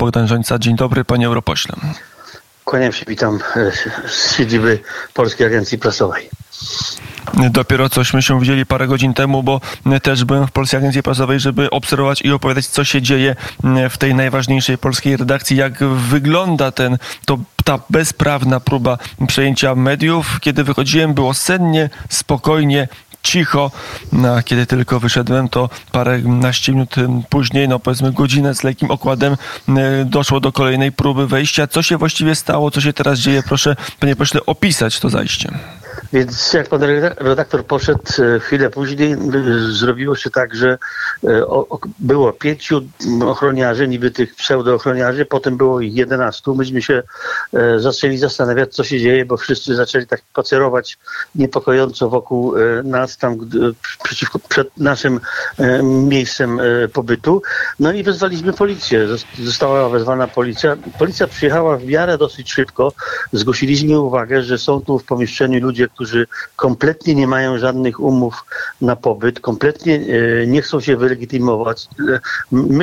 Bogdan Żońca. Dzień dobry, panie europośle. Kłaniam się, witam e, z siedziby Polskiej Agencji Prasowej. Dopiero cośmy się widzieli parę godzin temu, bo też byłem w Polskiej Agencji Prasowej, żeby obserwować i opowiadać, co się dzieje w tej najważniejszej polskiej redakcji, jak wygląda ten, to, ta bezprawna próba przejęcia mediów. Kiedy wychodziłem, było sennie, spokojnie, cicho. No, kiedy tylko wyszedłem, to paręnaście minut później, no powiedzmy godzinę z lekkim okładem, doszło do kolejnej próby wejścia. Co się właściwie stało? Co się teraz dzieje? Proszę, panie pośle, opisać to zajście. Więc jak pan redaktor poszedł e, chwilę później, zrobiło się tak, że e, było pięciu ochroniarzy, niby tych pseudoochroniarzy, potem było ich jedenastu. Myśmy się e, zaczęli zastanawiać, co się dzieje, bo wszyscy zaczęli tak pacerować niepokojąco wokół nas, tam przeciwko, przed naszym miejscem pobytu. No i wezwaliśmy policję. Została wezwana policja. Policja przyjechała w miarę dosyć szybko. Zgłosiliśmy uwagę, że są tu w pomieszczeniu ludzie, którzy kompletnie nie mają żadnych umów na pobyt, kompletnie e, nie chcą się wylegitymować. E,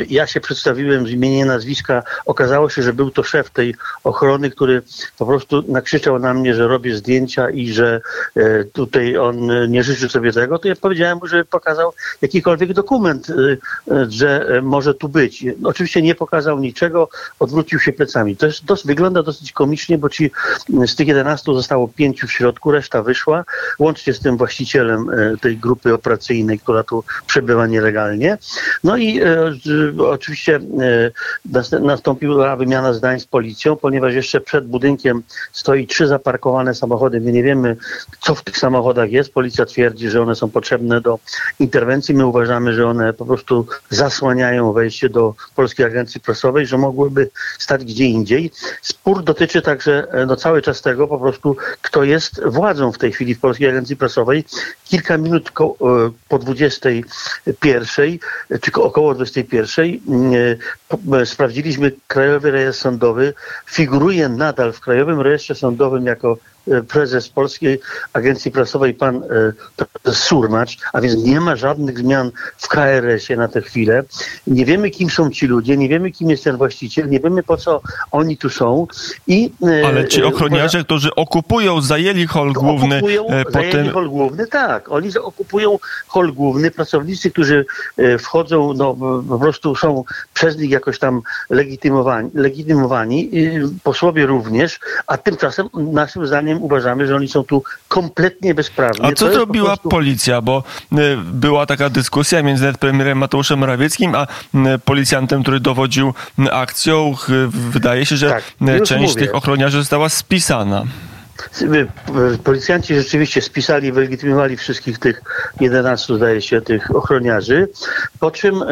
ja się przedstawiłem z imienia nazwiska. Okazało się, że był to szef tej ochrony, który po prostu nakrzyczał na mnie, że robię zdjęcia i że e, tutaj on nie życzy sobie tego. To ja powiedziałem mu, że pokazał jakikolwiek dokument, że może tu być. Oczywiście nie pokazał niczego, odwrócił się plecami. To jest, wygląda dosyć komicznie, bo ci z tych 11 zostało pięciu w środku, reszta wyszła, łącznie z tym właścicielem e, tej grupy operacyjnej, która tu przebywa nielegalnie. No i e, oczywiście e, nastąpiła wymiana zdań z policją, ponieważ jeszcze przed budynkiem stoi trzy zaparkowane samochody. My nie wiemy, co w tych samochodach jest. Policja twierdzi, że one są potrzebne do interwencji. My uważamy, że one po prostu zasłaniają wejście do Polskiej Agencji Prasowej, że mogłyby stać gdzie indziej. Spór dotyczy także no, cały czas tego po prostu, kto jest władzą w tej chwili w Polskiej Agencji Prasowej. Kilka minut e, po 21, czy około 21, e, sprawdziliśmy Krajowy Rejestr Sądowy. Figuruje nadal w Krajowym Rejestrze Sądowym jako E, prezes Polskiej Agencji Prasowej, pan e, Surmacz, a więc nie ma żadnych zmian w KRS-ie na tę chwilę. Nie wiemy, kim są ci ludzie, nie wiemy, kim jest ten właściciel, nie wiemy, po co oni tu są. I, e, Ale ci ochroniarze, którzy okupują, zajęli hol główny. Okupują, potem... Zajęli hol główny, tak. Oni okupują hol główny. Pracownicy, którzy wchodzą, no po prostu są przez nich jakoś tam legitymowani, legitymowani posłowie również, a tymczasem naszym zdaniem uważamy, że oni są tu kompletnie bezprawni. A co zrobiła prostu... policja? Bo y, była taka dyskusja między premierem Mateuszem Morawieckim a policjantem, który dowodził akcją. Wydaje się, że tak, część mówię. tych ochroniarzy została spisana. Policjanci rzeczywiście spisali, wylegitymowali wszystkich tych 11, zdaje się, tych ochroniarzy, po czym e,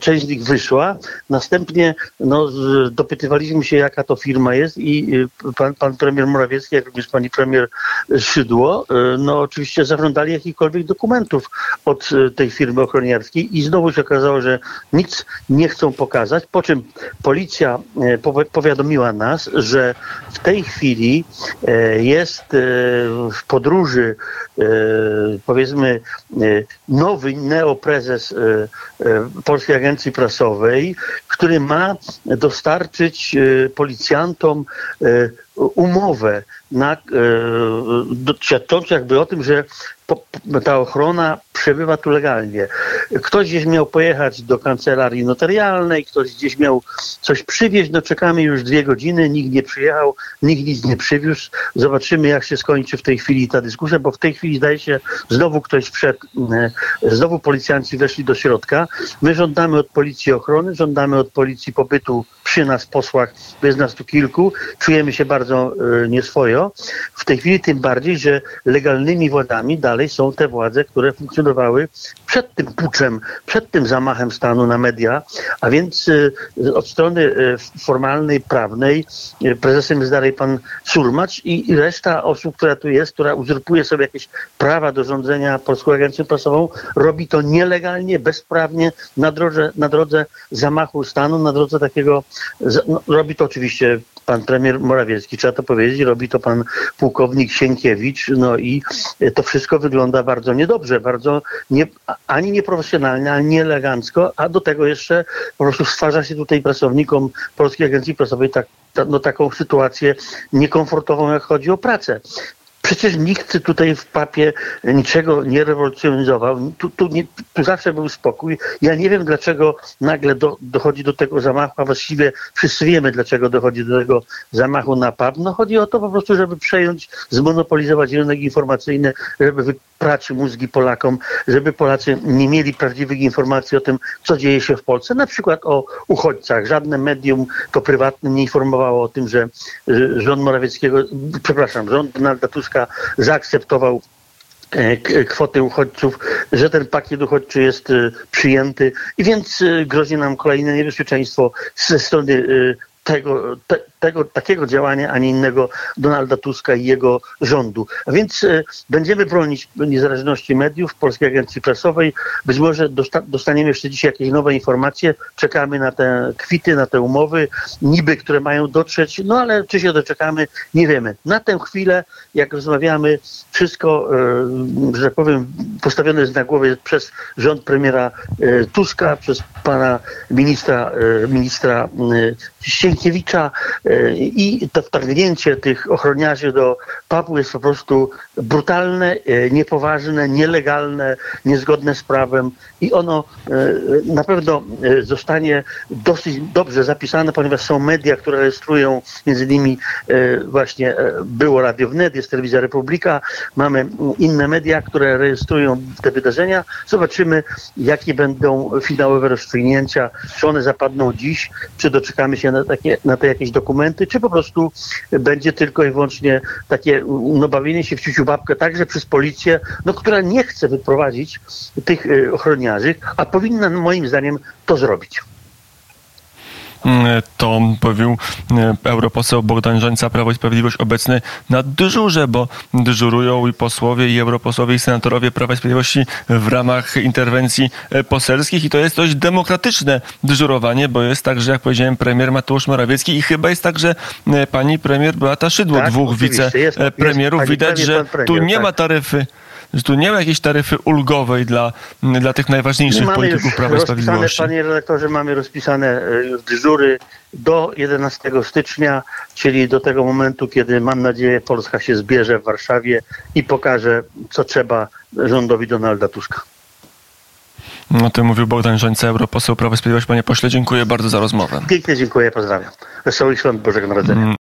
część z nich wyszła. Następnie no, dopytywaliśmy się, jaka to firma jest i e, pan, pan premier Morawiecki, jak również pani premier Szydło, e, no oczywiście zażądali jakichkolwiek dokumentów od tej firmy ochroniarskiej i znowu się okazało, że nic nie chcą pokazać, po czym policja powiadomiła nas, że w tej chwili jest e, w podróży e, powiedzmy e, nowy neoprezes Polskiej Agencji Prasowej, który ma dostarczyć policjantom umowę na, świadczącą jakby o tym, że ta ochrona przebywa tu legalnie. Ktoś gdzieś miał pojechać do kancelarii notarialnej, ktoś gdzieś miał coś przywieźć, no czekamy już dwie godziny, nikt nie przyjechał, nikt nic nie przywiózł. Zobaczymy, jak się skończy w tej chwili ta dyskusja, bo w tej chwili zdaje się, znowu ktoś wszedł, e, znowu policjanci weszli do środka. My żądamy od policji ochrony, żądamy od policji pobytu przy nas posłach, jest nas tu kilku, czujemy się bardzo e, nieswojo. W tej chwili tym bardziej, że legalnymi władami dalej są te władze, które funkcjonowały przed tym puczem, przed tym zamachem stanu na media, a więc e, od strony e, formalnej, prawnej prezesem jest dalej pan Surmacz i reszta osób, która tu jest, która uzurpuje sobie jakieś prawa do rządzenia Polską Agencją Prasową, robi to nielegalnie, bezprawnie, na drodze, na drodze zamachu stanu, na drodze takiego no, robi to oczywiście pan premier Morawiecki, trzeba to powiedzieć, robi to pan pułkownik Sienkiewicz, no i to wszystko wygląda bardzo niedobrze, bardzo nie, ani nieprofesjonalnie, ani nieelegancko, a do tego jeszcze po prostu stwarza się tutaj pracownikom Polskiej Agencji Prasowej tak, ta, no, taką sytuację niekomfortową, jak chodzi o pracę. Przecież nikt tutaj w papie niczego nie rewolucjonizował. Tu, tu, nie, tu zawsze był spokój. Ja nie wiem, dlaczego nagle do, dochodzi do tego zamachu, a właściwie wszyscy wiemy, dlaczego dochodzi do tego zamachu na pub. No chodzi o to po prostu, żeby przejąć, zmonopolizować rynek informacyjny, żeby wyprać mózgi Polakom, żeby Polacy nie mieli prawdziwych informacji o tym, co dzieje się w Polsce. Na przykład o uchodźcach. Żadne medium, to prywatne, nie informowało o tym, że że rząd Morawieckiego, przepraszam, rząd Donalda Tuska zaakceptował e, kwoty uchodźców, że ten pakiet uchodźczy jest e, przyjęty. I więc e, grozi nam kolejne niebezpieczeństwo ze strony tego, te, tego takiego działania, a nie innego Donalda Tuska i jego rządu. A więc e, będziemy bronić niezależności mediów, Polskiej Agencji Prasowej. Być może dosta, dostaniemy jeszcze dzisiaj jakieś nowe informacje. Czekamy na te kwity, na te umowy, niby, które mają dotrzeć, no ale czy się doczekamy, nie wiemy. Na tę chwilę, jak rozmawiamy, wszystko, e, że powiem, postawione jest na głowie przez rząd premiera e, Tuska, przez pana ministra, e, ministra e, Sienkiewicza i to wtargnięcie tych ochroniarzy do pubu jest po prostu brutalne, e, niepoważne, nielegalne, niezgodne z prawem i ono e, na pewno e, zostanie dosyć dobrze zapisane, ponieważ są media, które rejestrują między innymi e, właśnie e, było Radio Wnet, jest Telewizja Republika, mamy inne media, które rejestrują te wydarzenia. Zobaczymy, jakie będą finałowe rozstrzygnięcia, czy one zapadną dziś, czy doczekamy się na, takie, na te jakieś dokumenty, czy po prostu będzie tylko i wyłącznie takie no, bawienie się w ciuciu babkę także przez policję, no, która nie chce wyprowadzić tych e, ochroniarzy, a powinna moim zdaniem to zrobić. Mm, To mówił e, europoseł Bogdan Żońca, Prawo i Sprawiedliwość obecny na dyżurze, bo dyżurują i posłowie, i europosłowie, i senatorowie Prawa i Sprawiedliwości w ramach interwencji e, poselskich i to jest dość demokratyczne dyżurowanie, bo jest tak, że jak powiedziałem, premier Mateusz Morawiecki i chyba jest tak, że e, pani premier Beata Szydło, Tak, dwóch wicepremierów. Widać, że premier, tu nie tak. ma taryfy że tu nie ma jakiejś taryfy ulgowej dla, dla tych najważniejszych polityków Prawa i Sprawiedliwości. panie redaktorze, mamy rozpisane e, już dyżury do 11 stycznia, czyli do tego momentu, kiedy mam nadzieję Polska się zbierze w Warszawie i pokaże, co trzeba rządowi Donalda Tuska. O tym mówił Bogdan Żońca, europoseł Prawa i Sprawiedliwości. Panie pośle, dziękuję bardzo za rozmowę. Pięknie dziękuję, pozdrawiam. Wesołych świąt Bożego Narodzenia. Mm,